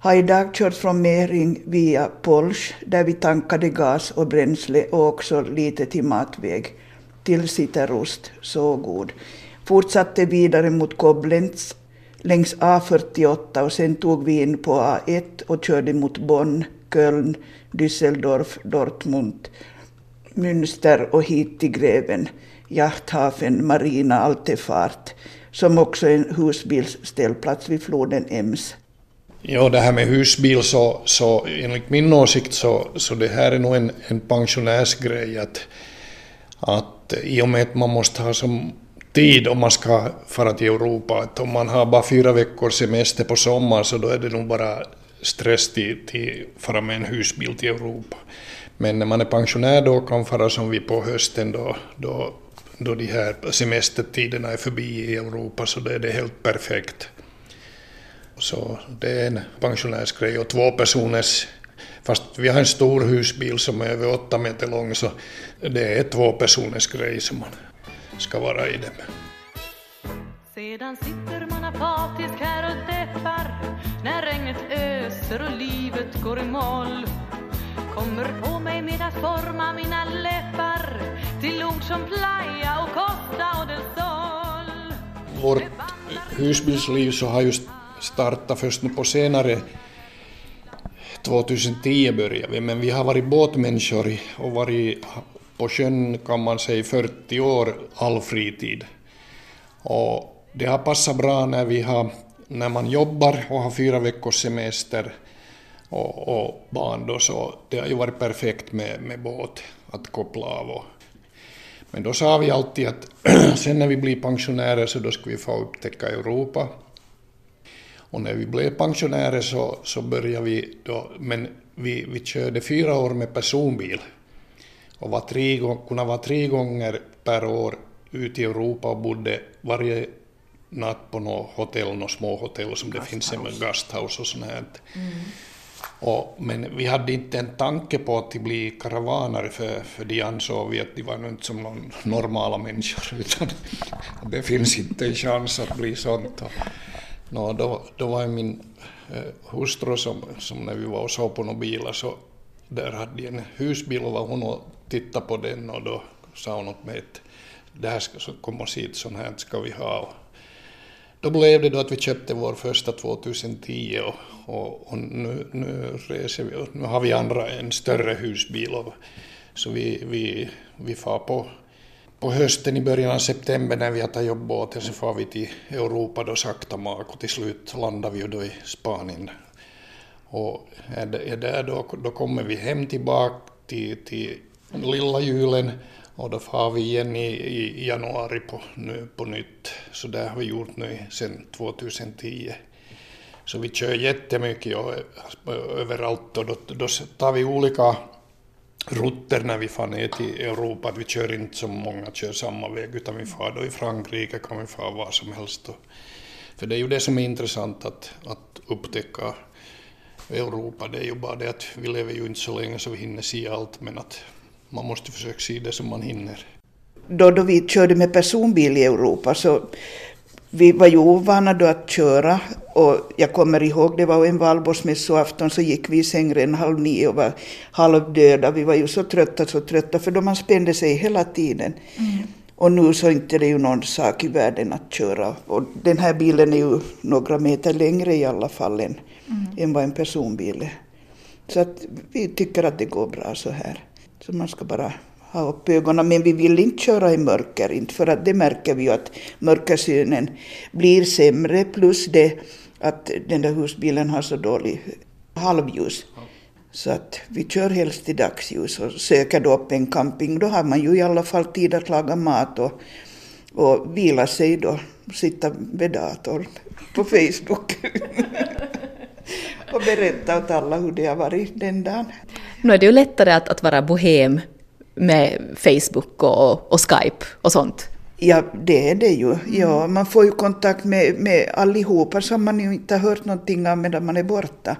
har idag kört från Mering via Polsch där vi tankade gas och bränsle och också lite till matväg till Citerost, så god. Fortsatte vidare mot Koblenz längs A48 och sen tog vi in på A1 och körde mot Bonn, Köln, Düsseldorf, Dortmund, Münster och hit till Greven, Jachthafen, Marina, Altefart, som också är en husbilsställplats vid floden Ems. Ja, det här med husbil så, så enligt min åsikt så, så det här är nog en, en pensionärsgrej att, att i och med att man måste ha som tid om man ska fara till Europa, att om man har bara fyra veckors semester på sommaren så då är det nog bara stress till, till fara med en husbil till Europa. Men när man är pensionär då kan fara som vi på hösten då, då, då de här semestertiderna är förbi i Europa så då är det helt perfekt. Så det är en pensionärsgrej. Och två personers Fast vi har en stor husbil som är över åtta meter lång så det är två personers grej som man ska vara i den. Sedan sitter man apatisk här och deppar när regnet öser och livet går i moll kommer på mig med att forma mina läppar till ord som playa och costa och del sol. Vårt husbilsliv så har just starta först nu på senare 2010 började vi, men vi har varit båtmänniskor och varit på sjön kan man säga 40 år all fritid. Och det har passat bra när, vi har, när man jobbar och har fyra veckors semester och, och barn då, så det har ju varit perfekt med, med båt att koppla av. Och, men då sa vi alltid att sen när vi blir pensionärer så då ska vi få upptäcka Europa och när vi blev pensionärer så, så började vi då, men vi, vi körde fyra år med personbil och var tre, kunde vara tre gånger per år ute i Europa och bodde varje natt på något hotell, något små hotell som det finns, med gasthouse och sånt här. Mm. Och, men vi hade inte en tanke på att bli karavaner för, för de ansåg vi att de var inte som normala människor utan det finns inte en chans att bli sånt. Och, No, då, då var min eh, hustru som, som när vi var och såg på några bilar så där hade de en husbil och var hon och tittade på den och då sa hon åt mig att det här ska komma hit, sånt här ska vi ha. Och då blev det då att vi köpte vår första 2010 och, och, och nu, nu reser vi, och nu har vi andra en större husbil och, så vi, vi, vi far på på hösten i början av september när vi har tagit jobbåten så far vi till Europa då sakta mak och till slut landar vi då i Spanien. Och är där då, då kommer vi hem tillbaka till, till lilla julen och då far vi igen i, i januari på, nu, på nytt. Så det har vi gjort nu sedan 2010. Så vi kör jättemycket och överallt och då, då tar vi olika rutter när vi far ner till Europa, att vi kör inte som många kör samma väg, utan vi far då i Frankrike, kan vi fara var som helst. För det är ju det som är intressant att, att upptäcka Europa, det är ju bara det att vi lever ju inte så länge så vi hinner se allt, men att man måste försöka se det som man hinner. Då, då vi körde med personbil i Europa så vi var ju ovana då att köra och jag kommer ihåg, det var en valborgsmässoafton så gick vi i säng redan halv nio och var halvdöda. Vi var ju så trötta, så trötta, för då man spände sig hela tiden. Mm. Och nu så inte det ju någon sak i världen att köra. Och den här bilen är ju några meter längre i alla fall än, mm. än vad en personbil är. Så att vi tycker att det går bra så här. Så man ska bara ha upp ögonen, men vi vill inte köra i mörker, inte för att det märker vi ju att mörkersynen blir sämre, plus det att den där husbilen har så dålig halvljus. Så att vi kör helst i dagsljus och söker då upp en camping. Då har man ju i alla fall tid att laga mat och, och vila sig då, sitta vid datorn på Facebook. och berätta åt alla hur det har varit den dagen. Nu är det ju lättare att, att vara bohem med Facebook och, och Skype och sånt. Ja, det är det ju. Ja, man får ju kontakt med, med allihopa som man ju inte har hört någonting av medan man är borta.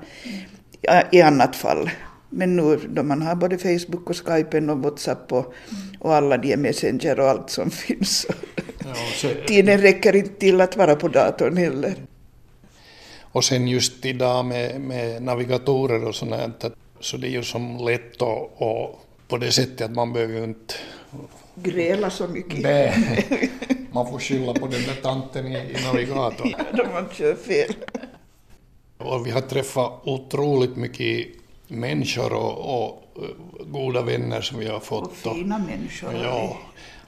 Ja, I annat fall. Men nu då man har både Facebook och Skype och WhatsApp och, och alla de Messenger och allt som finns. Ja, så, Tiden räcker inte till att vara på datorn heller. Och sen just idag med, med navigatorer och sånt så det är ju som lätt och på det sättet att man behöver ju inte gräla så mycket. Nej, man får skylla på den där tanten i, i navigatorn. ja, då man kör fel. Och vi har träffat otroligt mycket människor och, och goda vänner som vi har fått. Och fina människor. Ja,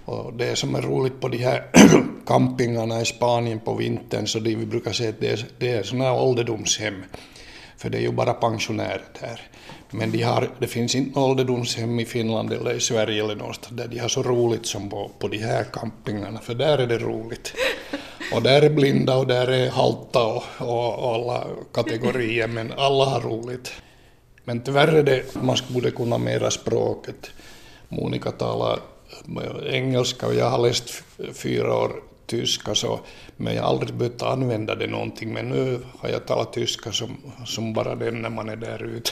och det som är roligt på de här campingarna i Spanien på vintern så det vi brukar säga att det är, det är sådana här ålderdomshem. För det är ju bara pensionärer där. Men de har, det finns inte ålderdomshem i Finland eller i Sverige eller någonstans där de har så roligt som på, på de här campingarna, för där är det roligt. Och där är blinda och där är halta och, och, och alla kategorier, men alla har roligt. Men tyvärr är det, man borde kunna mera språket. Monica talar engelska och jag har läst fyra år tyska så, men jag har aldrig behövt använda det någonting. Men nu har jag talat tyska som, som bara den när man är där ute.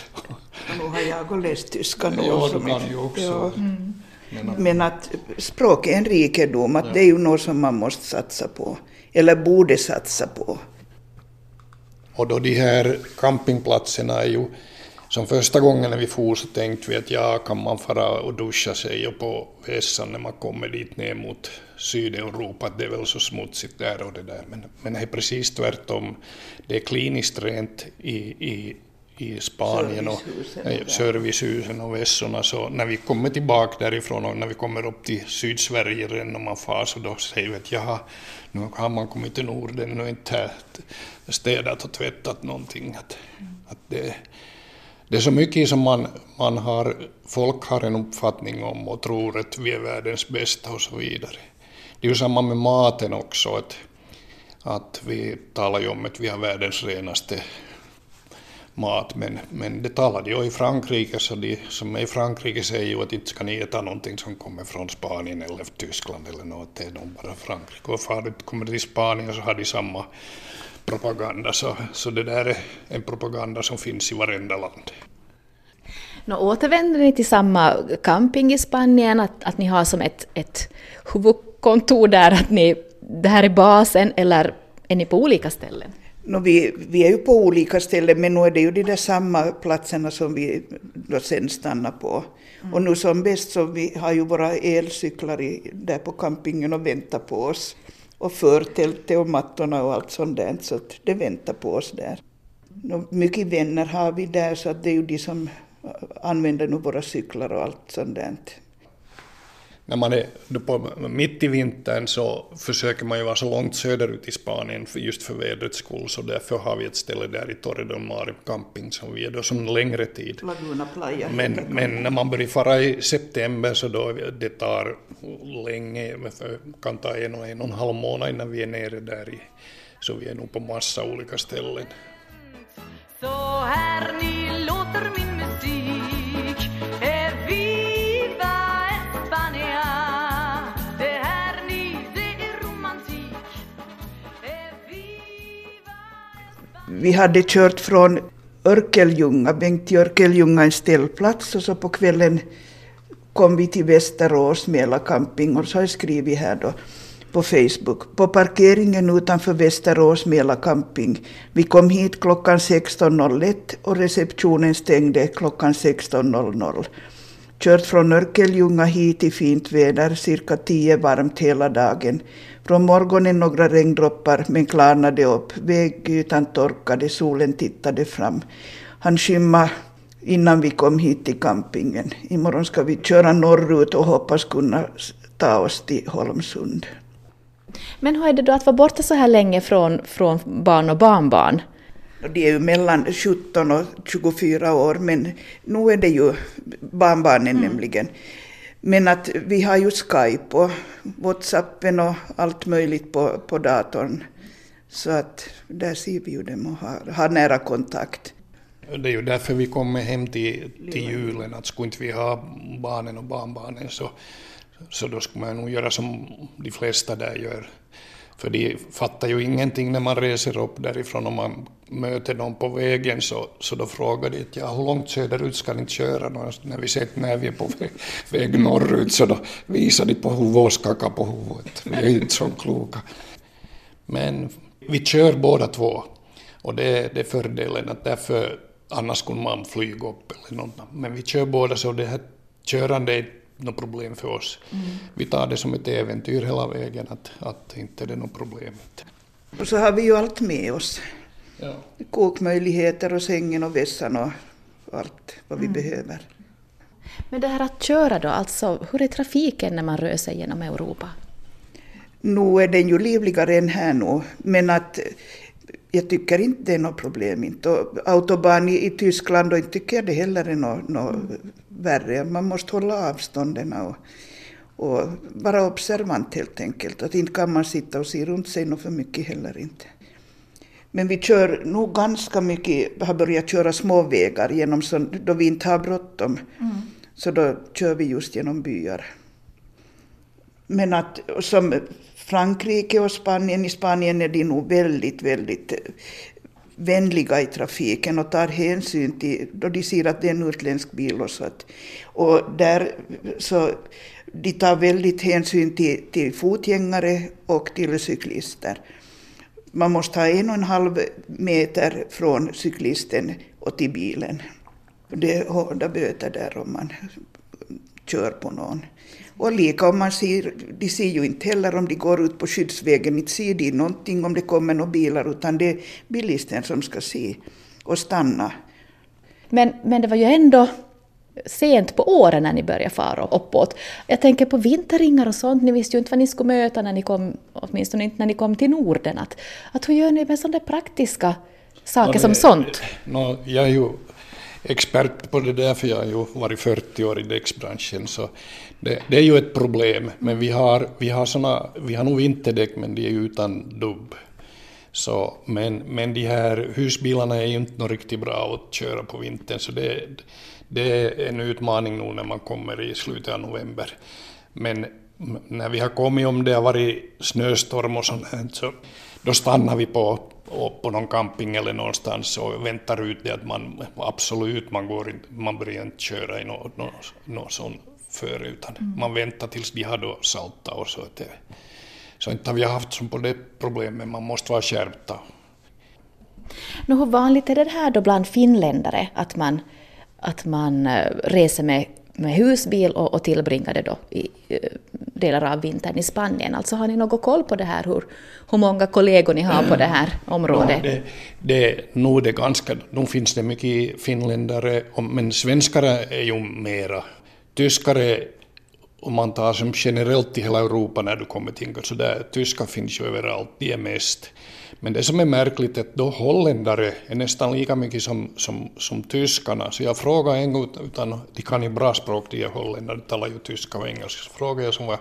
Nu har jag läst tyska nu. Ja, du kan ju också. Ja. Mm. Men att språk är en rikedom, att ja. det är ju något som man måste satsa på, eller borde satsa på. Och då de här campingplatserna är ju som första gången när vi for så tänkte vi att ja, kan man fara och duscha sig och på vässan när man kommer dit ner mot Sydeuropa, att det är väl så smutsigt där och det där. Men, men det är precis tvärtom. Det är kliniskt rent i, i, i Spanien och servicehusen och vässorna. Så när vi kommer tillbaka därifrån och när vi kommer upp till Sydsverige redan och man far så då säger vi att jaha, nu har man kommit till Norden, nu är inte städat och tvättat någonting. Att, att det, det är så mycket som man, man har, folk har en uppfattning om och tror att vi är världens bästa och så vidare. Det är ju samma med maten också, att, att vi talar ju om att vi har världens renaste mat, men, men det talade ju i Frankrike, så de som är i Frankrike säger ju att inte ska ni äta någonting som kommer från Spanien eller Tyskland eller något, det är nog bara Frankrike. Och far kommer till Spanien så har de samma propaganda, så, så det där är en propaganda som finns i varenda land. Nå, återvänder ni till samma camping i Spanien, att, att ni har som ett, ett huvudkontor där, att ni, det här är basen, eller är ni på olika ställen? No, vi, vi är ju på olika ställen, men nu är det ju de där samma platserna som vi då sen stannar på. Mm. Och nu som bäst så vi har ju våra elcyklar i, där på campingen och väntar på oss och förtältet och mattorna och allt sånt där, så att det väntar på oss där. Mycket vänner har vi där, så att det är ju de som använder nu våra cyklar och allt sånt där. När man är på, mitt i vintern så försöker man ju vara så långt söderut i Spanien för just för vädrets skull, så därför har vi ett ställe där i Torre del Mar camping som vi är då som längre tid. Laguna Playa. Men, men när man börjar fara i september så då det tar länge, kan ta en och en och en halv månad innan vi är nere där i, så vi är nog på massa olika ställen. Så här ni låter min vi hade kört från Örkeljunga, Bengt i Örkeljunga en ställplats och så på kvällen kom vi till Västerås Mela camping och så har jag skrivit här då på Facebook. På parkeringen utanför Västerås Mela camping. Vi kom hit klockan 16.01 och receptionen stängde klockan 16.00. Kört från Örkeljunga hit i fint väder, cirka 10 varmt hela dagen. Från morgonen några regndroppar, men klarnade upp. Vägytan torkade, solen tittade fram. Han skymma innan vi kom hit till campingen. Imorgon ska vi köra norrut och hoppas kunna ta oss till Holmsund. Men hur är det då att vara borta så här länge från, från barn och barnbarn? De är ju mellan 17 och 24 år, men nu är det ju barnbarnen mm. nämligen. Men att vi har ju Skype och Whatsappen och allt möjligt på, på datorn. Så att där ser vi ju dem och har, har nära kontakt. Det är ju därför vi kommer hem till, till julen, att skulle inte vi ha barnen och barnbarnen så, så då skulle man nog göra som de flesta där gör. För de fattar ju ingenting när man reser upp därifrån. Om man möter någon på vägen så, så då frågar de ja, hur långt söderut ska ni köra? När vi sett när vi är på väg, väg norrut så då visar de på huvudet och skakar på huvudet. Vi är inte så kloka. Men vi kör båda två. Och det, det är fördelen att därför annars skulle man flyga upp eller något. Men vi kör båda så det här körandet är något problem för oss. Mm. Vi tar det som ett äventyr hela vägen, att, att inte det är något problem. Och så har vi ju allt med oss. Ja. Kokmöjligheter och sängen och vässan och allt vad vi mm. behöver. Men det här att köra då, alltså hur är trafiken när man rör sig genom Europa? Nu är den ju livligare än här nu, men att jag tycker inte det är något problem. Inte. Och autobahn i, i Tyskland, och inte tycker jag det heller är något, något mm. värre. Man måste hålla avstånden och, och vara observant helt enkelt. Att inte kan man sitta och se runt sig något för mycket heller inte. Men vi kör nog ganska mycket, har börjat köra småvägar genom så, då vi inte har bråttom. Mm. Så då kör vi just genom byar. Men att som Frankrike och Spanien, i Spanien är de nog väldigt, väldigt eh, vänliga i trafiken och tar hänsyn till, då de ser att det är en utländsk bil och så att, och där så de tar väldigt hänsyn till, till fotgängare och till cyklister. Man måste ha en och en halv meter från cyklisten och till bilen. Det är hårda böter där om man kör på någon. Och lika om man ser, de ser ju inte heller om de går ut på skyddsvägen, inte ser de någonting om det kommer några bilar, utan det är bilisten som ska se och stanna. Men, men det var ju ändå sent på åren när ni började fara uppåt. Jag tänker på vinterringar och sånt, ni visste ju inte vad ni skulle möta när ni kom, åtminstone inte när ni kom till Norden. Att, att hur gör ni med sådana praktiska saker no, det, som sånt? No, jag är ju expert på det där, för jag har ju varit 40 år i däcksbranschen, så det, det, är ju ett problem. Men vi har, vi har, såna, vi har nog vinterdäck, men de är ju utan dubb. Så, men, men de här husbilarna är ju inte något riktigt bra att köra på vintern, så det, det är en utmaning nu när man kommer i slutet av november. Men när vi har kommit, om det har varit snöstorm och sånt så då stannar vi på, på någon camping eller någonstans och väntar ut det att man absolut, man, går inte, man börjar inte köra i något, något, något sånt före, utan mm. man väntar tills de har då saltat och så. Att det, så inte har vi haft som på det problemet, man måste vara skärpta. Nu, hur vanligt är det här då bland finländare, att man, att man eh, reser med, med husbil och, och tillbringar det då i eh, delar av vintern i Spanien? Alltså har ni något koll på det här, hur, hur många kollegor ni har på det här området? Ja, det, det, nog det ganska, nu finns det mycket finländare, men svenskar är ju mera tyskare, om man tar som generellt i hela Europa när du kommer till så där, tyskar finns ju överallt, de är mest. Men det som är märkligt är att då holländare är nästan lika mycket som, som, som tyskarna. Så jag frågade en gång, utan de kan ju bra språk, de är holländare, de talar ju tyska och engelska, så frågade jag som var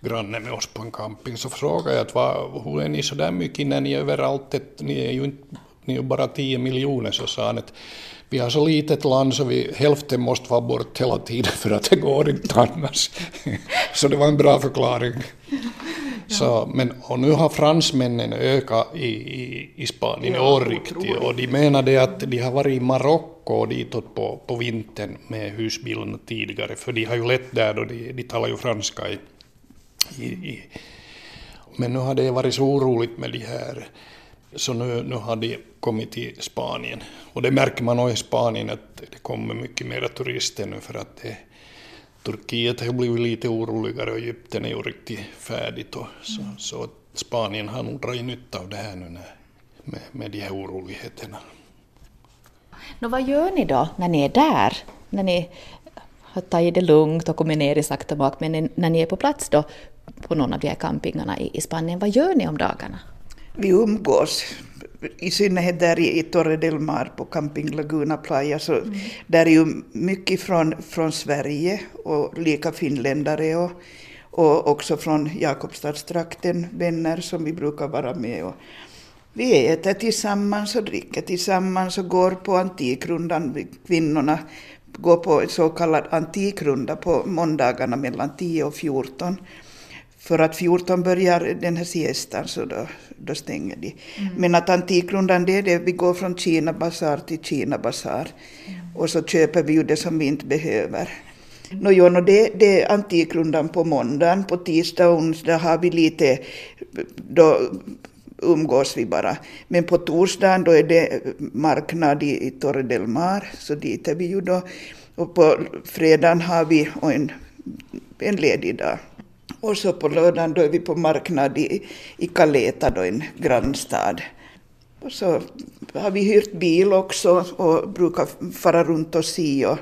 granne med oss på en camping, så frågade jag att hur är ni så där mycket när ni är överallt, ni är ju inte ni är bara 10 miljoner, så sa han att vi har så litet land så vi, hälften måste vara bort hela tiden för att det går inte annars. så det var en bra förklaring. Så, men, och nu har fransmännen ökat i, i, i Spanien ja, år riktigt och de menade att de har varit i Marocko och ditåt på, på vintern med husbilarna tidigare för de har ju lätt där och de, de talar ju franska i, i, i. Men nu har det varit så oroligt med de här så nu, nu har de kommit till Spanien. Och det märker man också i Spanien att det kommer mycket mer turister nu för att det, Turkiet har blivit lite oroligare och Egypten är ju riktigt färdigt. Och så, mm. så Spanien har nog dragit nytta av det här nu när, med, med de här oroligheterna. Nå, vad gör ni då när ni är där? När ni har tagit det lugnt och kommit ner i sakta bak, men när ni är på plats då på någon av de här campingarna i, i Spanien, vad gör ni om dagarna? Vi umgås, i synnerhet där i, Torre del Mar på Camping Laguna Playa, så mm. där är ju mycket från, från Sverige och lika finländare och, och också från Jakobstadstrakten, vänner som vi brukar vara med. Och vi äter tillsammans och dricker tillsammans och går på Antikrundan, kvinnorna går på så kallad antikrunda på måndagarna mellan 10 och 14. För att 14 börjar den här siestan så då, då stänger de. Mm. Men att Antikrundan det är det, vi går från Kina basar till Kina basar. Mm. Och så köper vi ju det som vi inte behöver. Mm. No, jo, no, det, det är Antikrundan på måndagen. På tisdag och onsdag har vi lite då, umgås vi bara. Men på torsdagen då är det marknad i, i Torre del Mar, så dit är vi ju då. Och på fredagen har vi en, en ledig dag. Och så på lördagen då är vi på marknad i, i Caleta, då en grannstad. Och så har vi hyrt bil också och brukar fara runt och se. Och...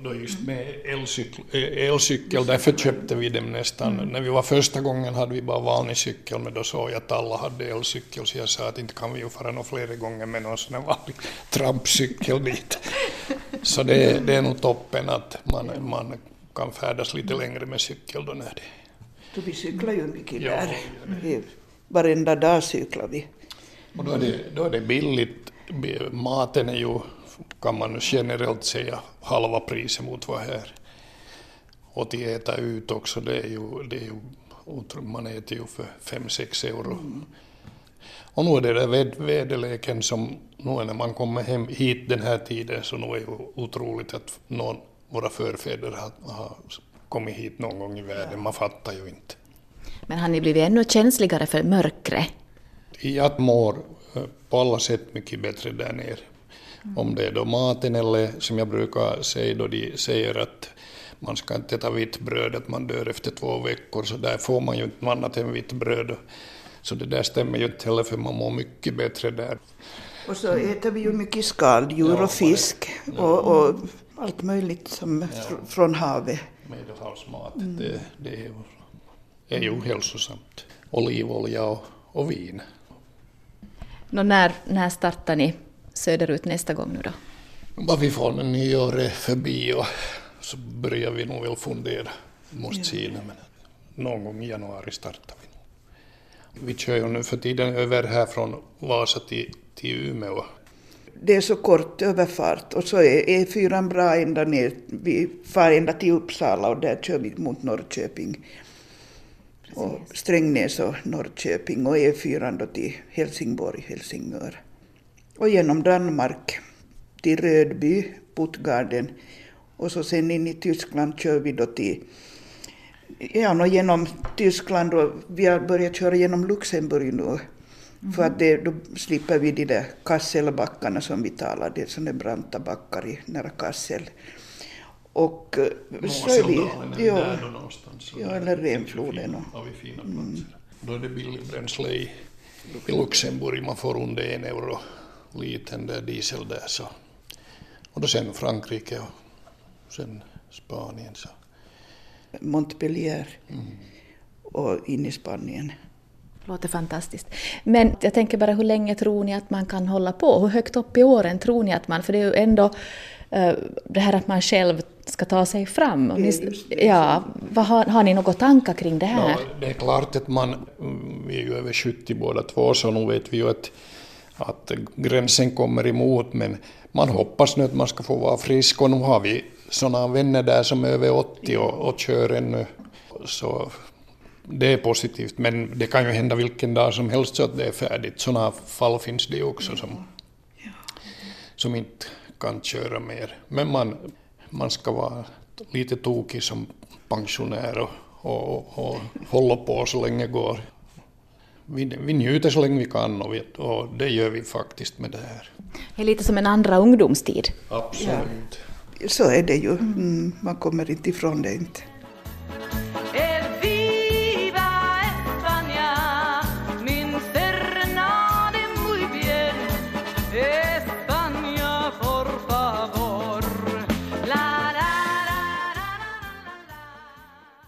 Då just med elcykel, elcykel, därför köpte vi dem nästan. Mm. När vi var första gången hade vi bara vanlig cykel, men då såg jag att alla hade elcykel, så jag sa att inte kan vi ju fara några flera gånger med någon sån här vanlig trampcykel dit. Så det, det är nog toppen att man, man kan färdas lite längre med cykel då när det... vi cyklar ju mycket ja, där. Varenda dag cyklar vi. Och då är, det, då är det billigt. Maten är ju, kan man generellt säga, halva priset mot vad här. Och att äta ut också, det är ju, det är ju man äter ju för 5-6 euro. Mm. Och nu är det där väderleken som, nu när man kommer hem hit den här tiden, så nu är det ju otroligt att någon, våra förfäder har, har kommit hit någon gång i världen, man fattar ju inte. Men har ni blivit ännu känsligare för mörkret? Jag mår eh, på alla sätt mycket bättre där nere. Mm. Om det är då maten eller som jag brukar säga då de säger att man ska inte äta vitt bröd, att man dör efter två veckor, så där får man ju inte annat än vitt bröd. Så det där stämmer ju inte heller för man mår mycket bättre där. Och så äter vi ju mycket skaldjur och fisk och, och allt möjligt som ja. från havet. Medelhavsmat, mm. det, det är, ju, är ju hälsosamt. Olivolja och, och vin. Nå, när, när startar ni söderut nästa gång nu då? Bara vi får nyår förbi och så börjar vi nog väl fundera. Måste se det, men någon gång i januari startar vi. Vi kör ju nu för tiden över här från Vasa till, till Umeå. Det är så kort överfart och så är E4 bra ända ner. Vi far ända till Uppsala och där kör vi mot Norrköping och Strängnäs och Norrköping och E4 då till Helsingborg, Helsingör. Och genom Danmark till Rödby, Puttgarden och så sen in i Tyskland kör vi då till Ja, och genom Tyskland och vi har börjat köra genom Luxemburg nu. Mm. För att det, då slipper vi de där Kasselbackarna som vi talade, det är sådana branta backar i nära Kassel. Och eh, så är vi... Ja, ja, eller Renfloden. Har vi fina platser. Mm. Då är det billigt bränsle i, i Luxemburg, man får under en euro liten där diesel där så. Och då sen Frankrike och sen Spanien så. Montpellier mm. och in i Spanien. Låter fantastiskt. Men jag tänker bara hur länge tror ni att man kan hålla på? Hur högt upp i åren tror ni att man, för det är ju ändå uh, det här att man själv ska ta sig fram. Ni, ja, vad har, har ni några tankar kring det här? No, det är klart att man, vi är ju över 70 båda två, så nu vet vi ju att, att gränsen kommer emot, men man hoppas nu att man ska få vara frisk och nu har vi sådana vänner där som är över 80 och, och kör ännu. Så det är positivt, men det kan ju hända vilken dag som helst så att det är färdigt. Sådana fall finns det ju också som, som inte kan köra mer. Men man, man ska vara lite tokig som pensionär och, och, och hålla på så länge det går. Vi, vi njuter så länge vi kan och, vi, och det gör vi faktiskt med det här. Det är lite som en andra ungdomstid. Absolut. Ja. Så är det ju. Mm, man kommer inte ifrån det inte.